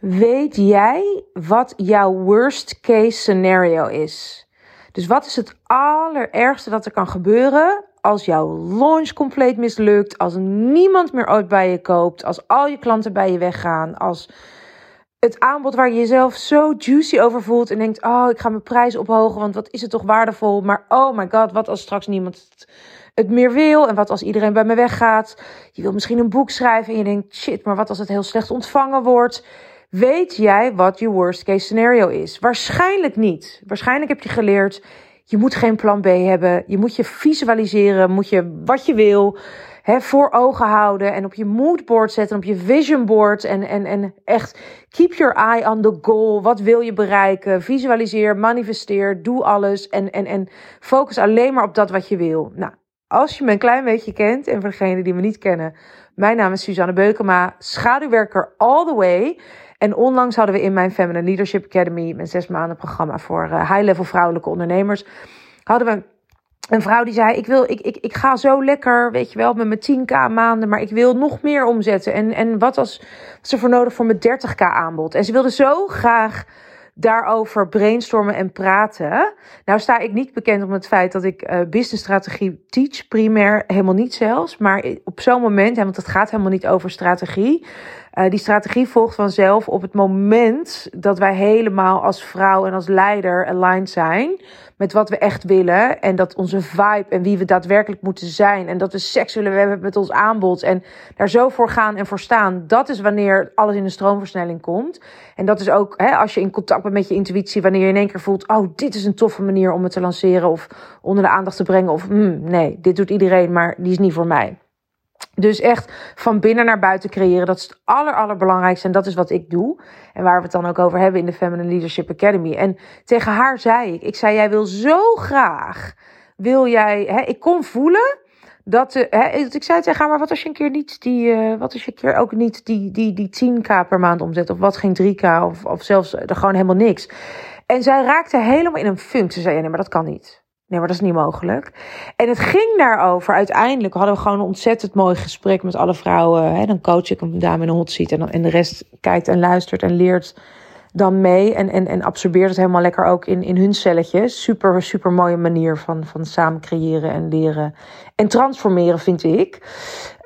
Weet jij wat jouw worst case scenario is? Dus wat is het allerergste dat er kan gebeuren als jouw launch compleet mislukt, als niemand meer ooit bij je koopt, als al je klanten bij je weggaan, als het aanbod waar je jezelf zo juicy over voelt en denkt: "Oh, ik ga mijn prijs ophogen, want wat is het toch waardevol?" Maar oh my god, wat als straks niemand het meer wil en wat als iedereen bij me weggaat? Je wil misschien een boek schrijven en je denkt: "Shit, maar wat als het heel slecht ontvangen wordt?" Weet jij wat je worst case scenario is? Waarschijnlijk niet. Waarschijnlijk heb je geleerd, je moet geen plan B hebben. Je moet je visualiseren, moet je wat je wil hè, voor ogen houden en op je moodboard zetten, op je vision board en, en, en echt keep your eye on the goal. Wat wil je bereiken? Visualiseer, manifesteer, doe alles en, en, en focus alleen maar op dat wat je wil. Nou, als je me een klein beetje kent en voor degenen die me niet kennen, mijn naam is Suzanne Beukema, schaduwwerker all the way. En onlangs hadden we in mijn Feminine Leadership Academy, mijn zes maanden programma voor uh, high-level vrouwelijke ondernemers, hadden we een vrouw die zei: ik, wil, ik, ik, ik ga zo lekker, weet je wel, met mijn 10k maanden, maar ik wil nog meer omzetten. En, en wat is er voor nodig voor mijn 30k aanbod? En ze wilde zo graag daarover brainstormen en praten. Nou sta ik niet bekend om het feit dat ik uh, businessstrategie teach, primair, helemaal niet zelfs. Maar op zo'n moment, want het gaat helemaal niet over strategie. Uh, die strategie volgt vanzelf op het moment dat wij helemaal als vrouw en als leider aligned zijn met wat we echt willen. En dat onze vibe en wie we daadwerkelijk moeten zijn. En dat we seks willen hebben met ons aanbod. En daar zo voor gaan en voor staan. Dat is wanneer alles in een stroomversnelling komt. En dat is ook hè, als je in contact bent met je intuïtie. Wanneer je in één keer voelt: oh, dit is een toffe manier om het te lanceren. Of onder de aandacht te brengen. Of mm, nee, dit doet iedereen, maar die is niet voor mij. Dus echt van binnen naar buiten creëren, dat is het aller, allerbelangrijkste. En dat is wat ik doe. En waar we het dan ook over hebben in de Feminine Leadership Academy. En tegen haar zei ik, ik zei, jij wil zo graag, wil jij, hè, ik kon voelen dat, de, hè, ik zei tegen haar, maar wat als je een keer niet die, uh, wat als je een keer ook niet die, die, die 10k per maand omzet, of wat geen 3k, of, of zelfs er gewoon helemaal niks. En zij raakte helemaal in een funk. Ze zei, nee, maar dat kan niet. Nee, maar dat is niet mogelijk. En het ging daarover. Uiteindelijk hadden we gewoon een ontzettend mooi gesprek met alle vrouwen. Hè? Dan coach ik een dame in een hot seat. En, dan, en de rest kijkt en luistert en leert dan mee. En, en, en absorbeert het helemaal lekker ook in, in hun celletjes. Super, super mooie manier van, van samen creëren en leren. En transformeren, vind ik.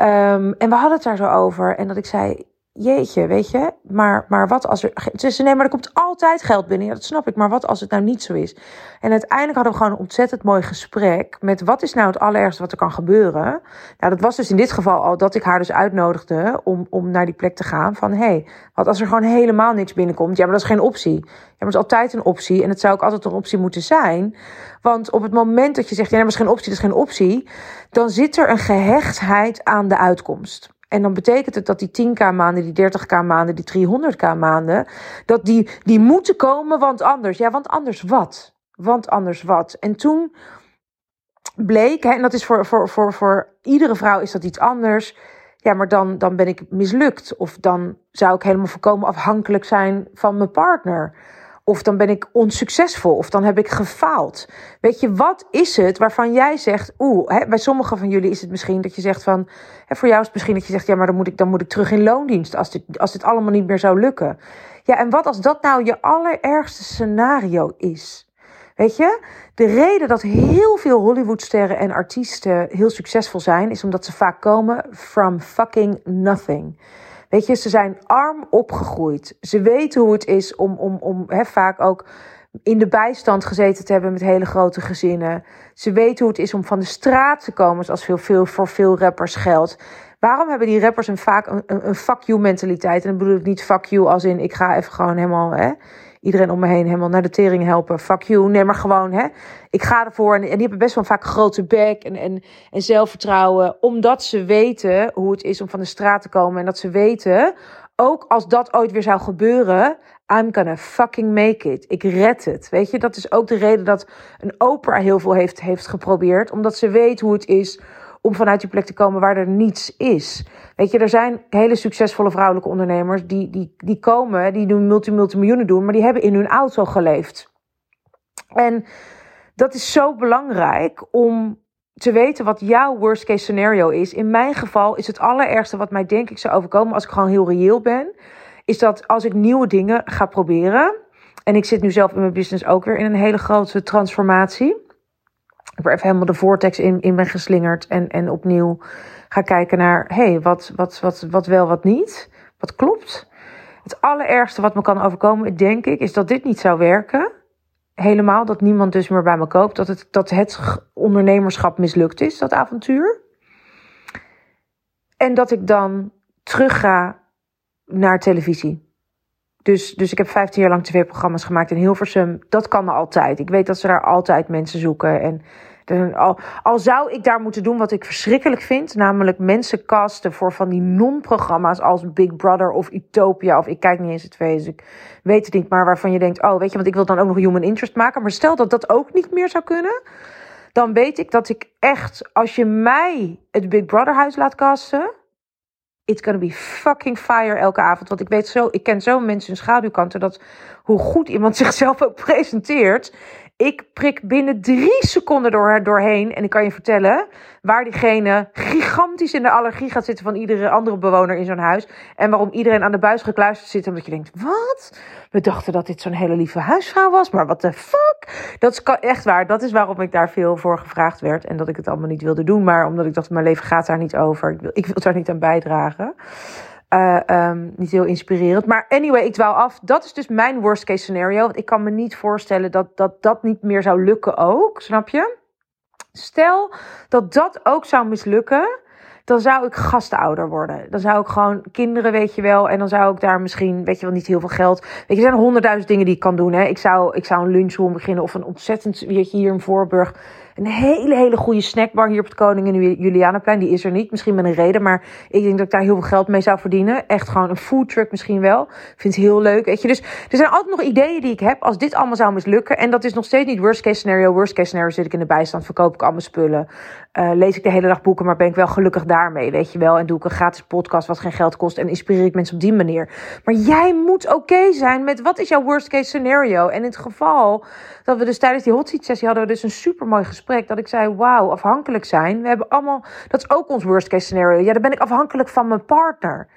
Um, en we hadden het daar zo over. En dat ik zei jeetje, weet je, maar, maar wat als er. Dus nee, maar er komt altijd geld binnen. Ja, dat snap ik. Maar wat als het nou niet zo is? En uiteindelijk hadden we gewoon een ontzettend mooi gesprek met wat is nou het allerergste wat er kan gebeuren. Nou, dat was dus in dit geval al dat ik haar dus uitnodigde om, om naar die plek te gaan. Van hé, hey, wat als er gewoon helemaal niks binnenkomt? Ja, maar dat is geen optie. Ja, maar dat is altijd een optie. En het zou ook altijd een optie moeten zijn. Want op het moment dat je zegt, ja, maar dat is geen optie, dat is geen optie. Dan zit er een gehechtheid aan de uitkomst. En dan betekent het dat die 10k maanden, die 30k maanden, die 300k maanden, dat die, die moeten komen, want anders. Ja, want anders wat? Want anders wat? En toen bleek, hè, en dat is voor, voor, voor, voor iedere vrouw is dat iets anders. Ja, maar dan, dan ben ik mislukt. Of dan zou ik helemaal voorkomen afhankelijk zijn van mijn partner. Of dan ben ik onsuccesvol. Of dan heb ik gefaald. Weet je, wat is het waarvan jij zegt. Oeh, bij sommigen van jullie is het misschien dat je zegt van. Hè, voor jou is het misschien dat je zegt. Ja, maar dan moet ik, dan moet ik terug in loondienst. Als dit, als dit allemaal niet meer zou lukken. Ja, en wat als dat nou je allerergste scenario is? Weet je, de reden dat heel veel Hollywoodsterren en artiesten heel succesvol zijn, is omdat ze vaak komen from fucking nothing. Weet je, ze zijn arm opgegroeid. Ze weten hoe het is om, om, om hè, vaak ook in de bijstand gezeten te hebben met hele grote gezinnen. Ze weten hoe het is om van de straat te komen, zoals veel, veel, voor veel rappers geldt. Waarom hebben die rappers een vaak een, een, fuck you mentaliteit? En dan bedoel ik niet fuck you als in ik ga even gewoon helemaal hè, iedereen om me heen helemaal naar de tering helpen. Fuck you. Nee, maar gewoon, hè. Ik ga ervoor. En, die hebben best wel vaak grote bek en, en, en zelfvertrouwen. Omdat ze weten hoe het is om van de straat te komen. En dat ze weten, ook als dat ooit weer zou gebeuren, I'm gonna fucking make it. Ik red het. Weet je, dat is ook de reden dat een opera heel veel heeft, heeft geprobeerd. Omdat ze weet hoe het is om vanuit die plek te komen waar er niets is. Weet je, er zijn hele succesvolle vrouwelijke ondernemers die, die, die komen, die doen multi, multimiljoenen doen, maar die hebben in hun auto geleefd. En dat is zo belangrijk om te weten wat jouw worst case scenario is. In mijn geval is het allerergste wat mij denk ik zou overkomen als ik gewoon heel reëel ben is dat als ik nieuwe dingen ga proberen. En ik zit nu zelf in mijn business ook weer in een hele grote transformatie. Ik ben even helemaal de vortex in, in ben geslingerd. En, en opnieuw ga kijken naar, hey, wat, wat, wat, wat wel, wat niet. Wat klopt. Het allerergste wat me kan overkomen, denk ik, is dat dit niet zou werken. Helemaal, dat niemand dus meer bij me koopt. Dat het, dat het ondernemerschap mislukt is, dat avontuur. En dat ik dan terug ga naar televisie. Dus, dus ik heb 15 jaar lang tv-programma's gemaakt in Hilversum. Dat kan altijd. Ik weet dat ze daar altijd mensen zoeken. En al, al zou ik daar moeten doen wat ik verschrikkelijk vind, namelijk mensen casten voor van die non-programma's als Big Brother of Utopia. Of ik kijk niet eens het twee, dus ik weet het niet. Maar waarvan je denkt, oh weet je, want ik wil dan ook nog human interest maken. Maar stel dat dat ook niet meer zou kunnen, dan weet ik dat ik echt, als je mij het Big Brother huis laat casten it's gonna be fucking fire elke avond. Want ik weet zo, ik ken zo mensen in schaduwkanten dat hoe goed iemand zichzelf ook presenteert. Ik prik binnen drie seconden door, doorheen. En ik kan je vertellen waar diegene gigantisch in de allergie gaat zitten van iedere andere bewoner in zo'n huis. En waarom iedereen aan de buis gekluisterd zit. Omdat je denkt, wat? We dachten dat dit zo'n hele lieve huisvrouw was. Maar wat de fuck? Dat is echt waar. Dat is waarom ik daar veel voor gevraagd werd. En dat ik het allemaal niet wilde doen. Maar omdat ik dacht, mijn leven gaat daar niet over. Ik wil, ik wil daar niet aan bijdragen. Uh, niet heel inspirerend. Maar anyway, ik dwaal af. Dat is dus mijn worst case scenario. Want ik kan me niet voorstellen dat dat, dat niet meer zou lukken ook. Snap je? Stel dat dat ook zou mislukken. Dan zou ik gastouder worden. Dan zou ik gewoon kinderen, weet je wel. En dan zou ik daar misschien, weet je wel, niet heel veel geld. Weet je, er zijn honderdduizend dingen die ik kan doen. Hè. Ik, zou, ik zou een lunchroom beginnen. Of een ontzettend, weet je, hier in Voorburg een hele, hele goede snackbar hier op het Koning en Julianaplein. Die is er niet. Misschien met een reden. Maar ik denk dat ik daar heel veel geld mee zou verdienen. Echt gewoon een food truck misschien wel. Vind het heel leuk. Weet je. Dus er zijn altijd nog ideeën die ik heb. Als dit allemaal zou mislukken. En dat is nog steeds niet worst case scenario. Worst case scenario zit ik in de bijstand. Verkoop ik al mijn spullen. Uh, lees ik de hele dag boeken. Maar ben ik wel gelukkig daarmee. Weet je wel. En doe ik een gratis podcast wat geen geld kost. En inspireer ik mensen op die manier. Maar jij moet oké zijn met wat is jouw worst case scenario. En in het geval dat we dus tijdens die hot seat sessie hadden we dus een super mooi Dat ik zei, wauw, afhankelijk zijn. We hebben allemaal, dat is ook ons worst case scenario. Ja, dan ben ik afhankelijk van mijn partner.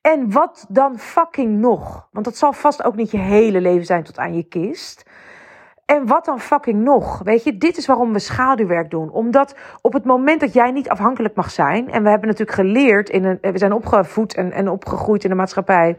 En wat dan fucking nog? Want dat zal vast ook niet je hele leven zijn tot aan je kist. En wat dan fucking nog? Weet je, dit is waarom we schaduwwerk doen. Omdat op het moment dat jij niet afhankelijk mag zijn. En we hebben natuurlijk geleerd, in een, we zijn opgevoed en, en opgegroeid in de maatschappij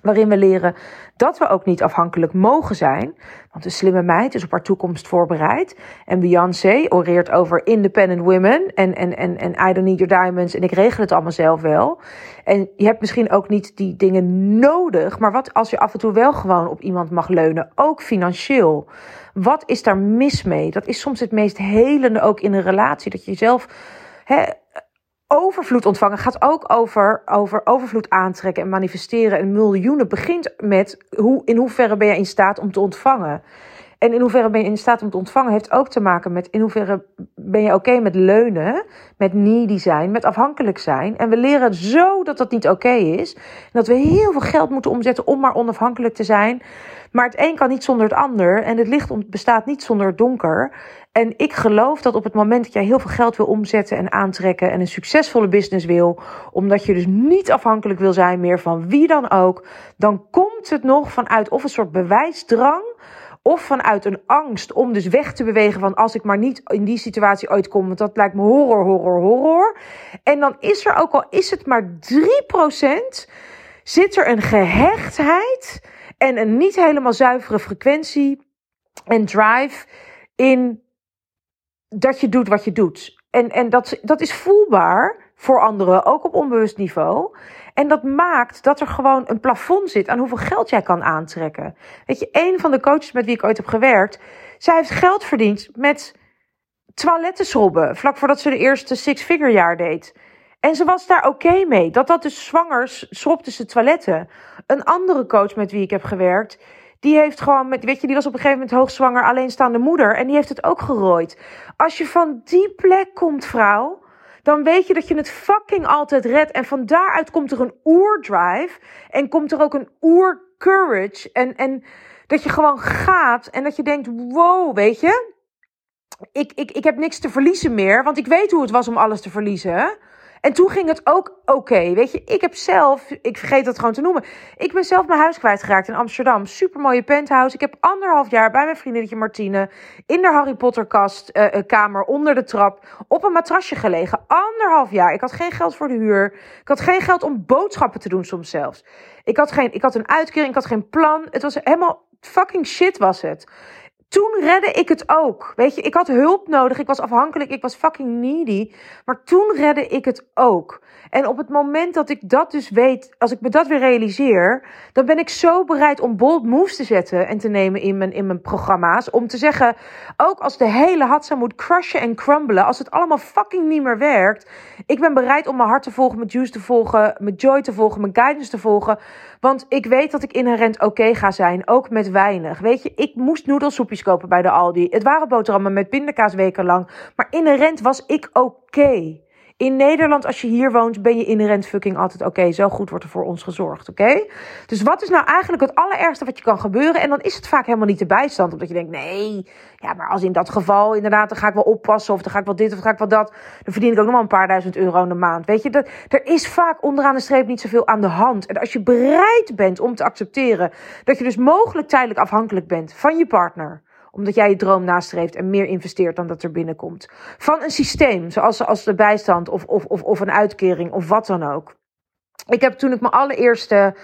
Waarin we leren dat we ook niet afhankelijk mogen zijn. Want de slimme meid is op haar toekomst voorbereid. En Beyoncé oreert over independent women. En, en, en, en I don't need your diamonds. En ik regel het allemaal zelf wel. En je hebt misschien ook niet die dingen nodig. Maar wat als je af en toe wel gewoon op iemand mag leunen? Ook financieel. Wat is daar mis mee? Dat is soms het meest helende ook in een relatie. Dat je jezelf overvloed ontvangen gaat ook over, over overvloed aantrekken en manifesteren. En miljoenen begint met hoe, in hoeverre ben je in staat om te ontvangen. En in hoeverre ben je in staat om te ontvangen, heeft ook te maken met in hoeverre ben je oké met leunen, met needy zijn, met afhankelijk zijn. En we leren zo dat dat niet oké is. En dat we heel veel geld moeten omzetten om maar onafhankelijk te zijn. Maar het een kan niet zonder het ander. En het licht bestaat niet zonder het donker. En ik geloof dat op het moment dat jij heel veel geld wil omzetten en aantrekken en een succesvolle business wil, omdat je dus niet afhankelijk wil zijn meer van wie dan ook, dan komt het nog vanuit of een soort bewijsdrang of vanuit een angst om dus weg te bewegen van als ik maar niet in die situatie ooit kom, want dat lijkt me horror, horror, horror. En dan is er ook al, is het maar 3%, zit er een gehechtheid en een niet helemaal zuivere frequentie en drive in dat je doet wat je doet. En, en dat, dat is voelbaar voor anderen, ook op onbewust niveau. En dat maakt dat er gewoon een plafond zit aan hoeveel geld jij kan aantrekken. Weet je, een van de coaches met wie ik ooit heb gewerkt, zij heeft geld verdiend met toiletten schrobben, vlak voordat ze de eerste six-figure jaar deed. En ze was daar oké mee. Dat dat dus zwangers schrobde ze toiletten. Een andere coach met wie ik heb gewerkt, die heeft gewoon met, weet je, die was op een gegeven moment hoogzwanger, alleenstaande moeder. En die heeft het ook gerooid. Als je van die plek komt, vrouw, dan weet je dat je het fucking altijd redt. En van daaruit komt er een oerdrive. En komt er ook een oer-courage. En, en dat je gewoon gaat en dat je denkt, wow, weet je. Ik, ik, ik heb niks te verliezen meer, want ik weet hoe het was om alles te verliezen. En toen ging het ook oké. Weet je, ik heb zelf, ik vergeet dat gewoon te noemen. Ik ben zelf mijn huis kwijtgeraakt in Amsterdam. Supermooie penthouse. Ik heb anderhalf jaar bij mijn vriendinnetje Martine in de Harry Potter kast, uh, kamer onder de trap op een matrasje gelegen. Anderhalf jaar. Ik had geen geld voor de huur. Ik had geen geld om boodschappen te doen soms zelfs. Ik had, geen, ik had een uitkering, ik had geen plan. Het was helemaal fucking shit was het toen redde ik het ook. Weet je, ik had hulp nodig. Ik was afhankelijk. Ik was fucking needy. Maar toen redde ik het ook. En op het moment dat ik dat dus weet, als ik me dat weer realiseer, dan ben ik zo bereid om bold moves te zetten en te nemen in mijn, in mijn programma's. Om te zeggen, ook als de hele hatsa moet crushen en crumblen, als het allemaal fucking niet meer werkt, ik ben bereid om mijn hart te volgen, mijn juice te volgen, mijn joy te volgen, mijn guidance te volgen. Want ik weet dat ik inherent oké ga zijn, ook met weinig. Weet je, ik moest noedelsoepjes kopen bij de Aldi. Het waren boterhammen met pindakaas wekenlang. Maar inherent was ik oké. In Nederland, als je hier woont, ben je inherent fucking altijd oké. zo goed wordt er voor ons gezorgd, oké? Dus wat is nou eigenlijk het allerergste wat je kan gebeuren? En dan is het vaak helemaal niet de bijstand. Omdat je denkt, nee, ja, maar als in dat geval inderdaad, dan ga ik wel oppassen. Of dan ga ik wel dit of dan ga ik wel dat. Dan verdien ik ook nog wel een paar duizend euro in de maand. Weet je, dat, er is vaak onderaan de streep niet zoveel aan de hand. En als je bereid bent om te accepteren dat je dus mogelijk tijdelijk afhankelijk bent van je partner omdat jij je droom nastreeft en meer investeert dan dat er binnenkomt. Van een systeem, zoals als de bijstand of, of, of, of een uitkering of wat dan ook. Ik heb toen ik mijn allereerste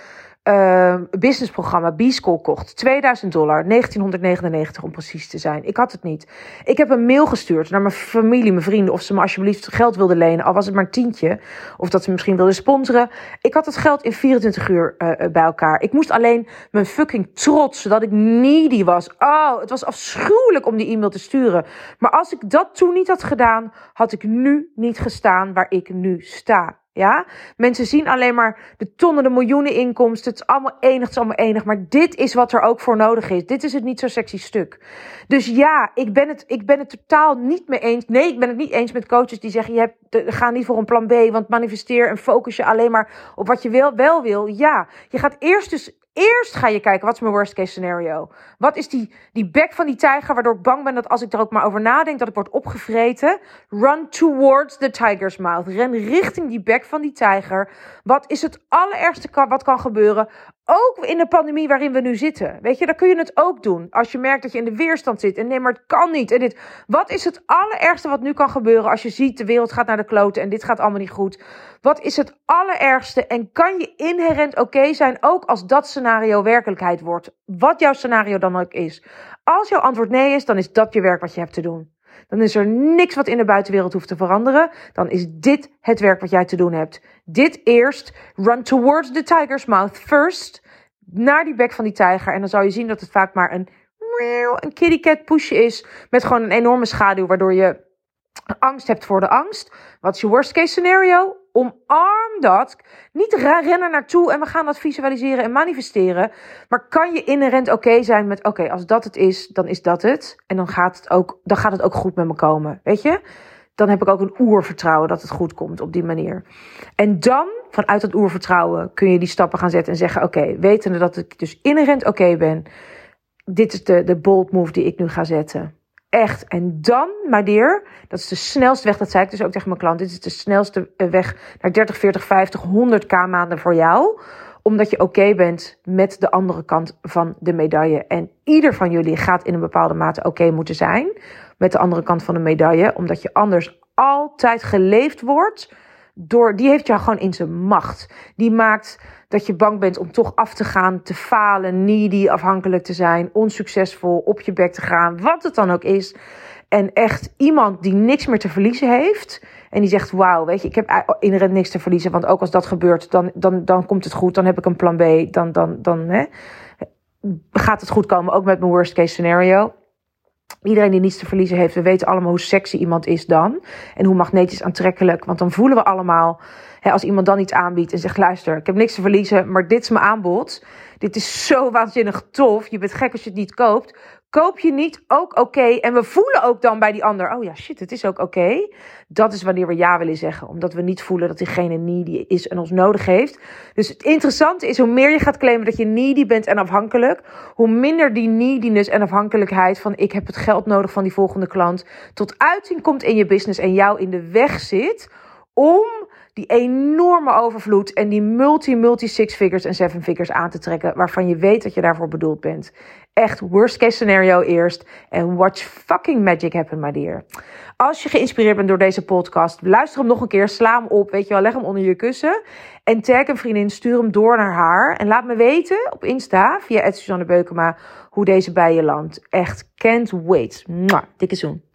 uh, businessprogramma B-School kocht. 2000 dollar, 1999 om precies te zijn. Ik had het niet. Ik heb een mail gestuurd naar mijn familie, mijn vrienden, of ze me alsjeblieft geld wilden lenen, al was het maar een tientje, of dat ze misschien wilden sponsoren. Ik had het geld in 24 uur uh, bij elkaar. Ik moest alleen mijn fucking trots, zodat ik needy was. Oh, het was afschuwelijk om die e-mail te sturen. Maar als ik dat toen niet had gedaan, had ik nu niet gestaan waar ik nu sta. Ja, mensen zien alleen maar de tonnen, de miljoenen inkomsten. Het is allemaal enig, het is allemaal enig. Maar dit is wat er ook voor nodig is. Dit is het niet zo sexy stuk. Dus ja, ik ben het, ik ben het totaal niet mee eens. Nee, ik ben het niet eens met coaches die zeggen: je hebt, ga niet voor een plan B, want manifesteer en focus je alleen maar op wat je wel wil. Ja, je gaat eerst dus Eerst ga je kijken, wat is mijn worst case scenario? Wat is die, die bek van die tijger, waardoor ik bang ben dat als ik er ook maar over nadenk, dat ik word opgevreten? Run towards the tiger's mouth. Ren richting die bek van die tijger. Wat is het allerergste wat kan gebeuren? Ook in de pandemie waarin we nu zitten. Weet je, dan kun je het ook doen. Als je merkt dat je in de weerstand zit. En nee, maar het kan niet. En dit. Wat is het allerergste wat nu kan gebeuren als je ziet de wereld gaat naar de kloten en dit gaat allemaal niet goed? Wat is het allerergste? En kan je inherent oké zijn, ook als dat scenario werkelijkheid wordt? Wat jouw scenario dan ook is. Als jouw antwoord nee is, dan is dat je werk wat je hebt te doen. Dan is er niks wat in de buitenwereld hoeft te veranderen. Dan is dit het werk wat jij te doen hebt. Dit eerst. Run towards the tiger's mouth first. Naar die bek van die tijger. En dan zal je zien dat het vaak maar een, een kitty cat pushje is. Met gewoon een enorme schaduw. Waardoor je angst hebt voor de angst. Wat is je worst case scenario? Omarm dat. Niet rennen naartoe en we gaan dat visualiseren en manifesteren. Maar kan je inherent oké zijn met: oké, als dat het is, dan is dat het. En dan gaat het, ook, dan gaat het ook goed met me komen. Weet je? Dan heb ik ook een oervertrouwen dat het goed komt op die manier. En dan, vanuit dat oervertrouwen, kun je die stappen gaan zetten en zeggen: oké, wetende dat ik dus inherent oké ben. Dit is de, de bold move die ik nu ga zetten echt. En dan, my dear, dat is de snelste weg. Dat zei ik dus ook tegen mijn klant. Dit is de snelste eh, weg naar 30, 40, 50, 100k maanden voor jou. Omdat je oké bent met de andere kant van de medaille. En ieder van jullie gaat in een bepaalde mate oké moeten zijn met de andere kant van de medaille. Omdat je anders altijd geleefd wordt door, die heeft jou gewoon in zijn macht. Die maakt dat je bang bent om toch af te gaan, te falen, needy, afhankelijk te zijn, onsuccesvol, op je bek te gaan, wat het dan ook is. En echt iemand die niks meer te verliezen heeft. En die zegt: Wauw, weet je, ik heb inderdaad niks te verliezen. Want ook als dat gebeurt, dan, dan, dan komt het goed. Dan heb ik een plan B. Dan, dan, dan hè, gaat het goed komen. Ook met mijn worst case scenario. Iedereen die niets te verliezen heeft, we weten allemaal hoe sexy iemand is dan. En hoe magnetisch aantrekkelijk. Want dan voelen we allemaal, hè, als iemand dan iets aanbiedt en zegt: luister, ik heb niks te verliezen, maar dit is mijn aanbod. Dit is zo waanzinnig tof. Je bent gek als je het niet koopt koop je niet ook oké. En we voelen ook dan bij die ander, oh ja, shit, het is ook oké. Dat is wanneer we ja willen zeggen. Omdat we niet voelen dat diegene needy is en ons nodig heeft. Dus het interessante is, hoe meer je gaat claimen dat je needy bent en afhankelijk, hoe minder die neediness en afhankelijkheid van ik heb het geld nodig van die volgende klant tot uiting komt in je business en jou in de weg zit om die enorme overvloed en die multi, multi six figures en seven figures aan te trekken waarvan je weet dat je daarvoor bedoeld bent. Echt worst case scenario eerst en watch fucking magic happen, my dear. Als je geïnspireerd bent door deze podcast, luister hem nog een keer, sla hem op, weet je wel, leg hem onder je kussen. En tag een vriendin, stuur hem door naar haar. En laat me weten op Insta, via Suzanne Beukema, hoe deze bij je landt. Echt, can't wait. Mwah, dikke zoen.